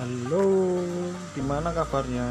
Halo, gimana kabarnya?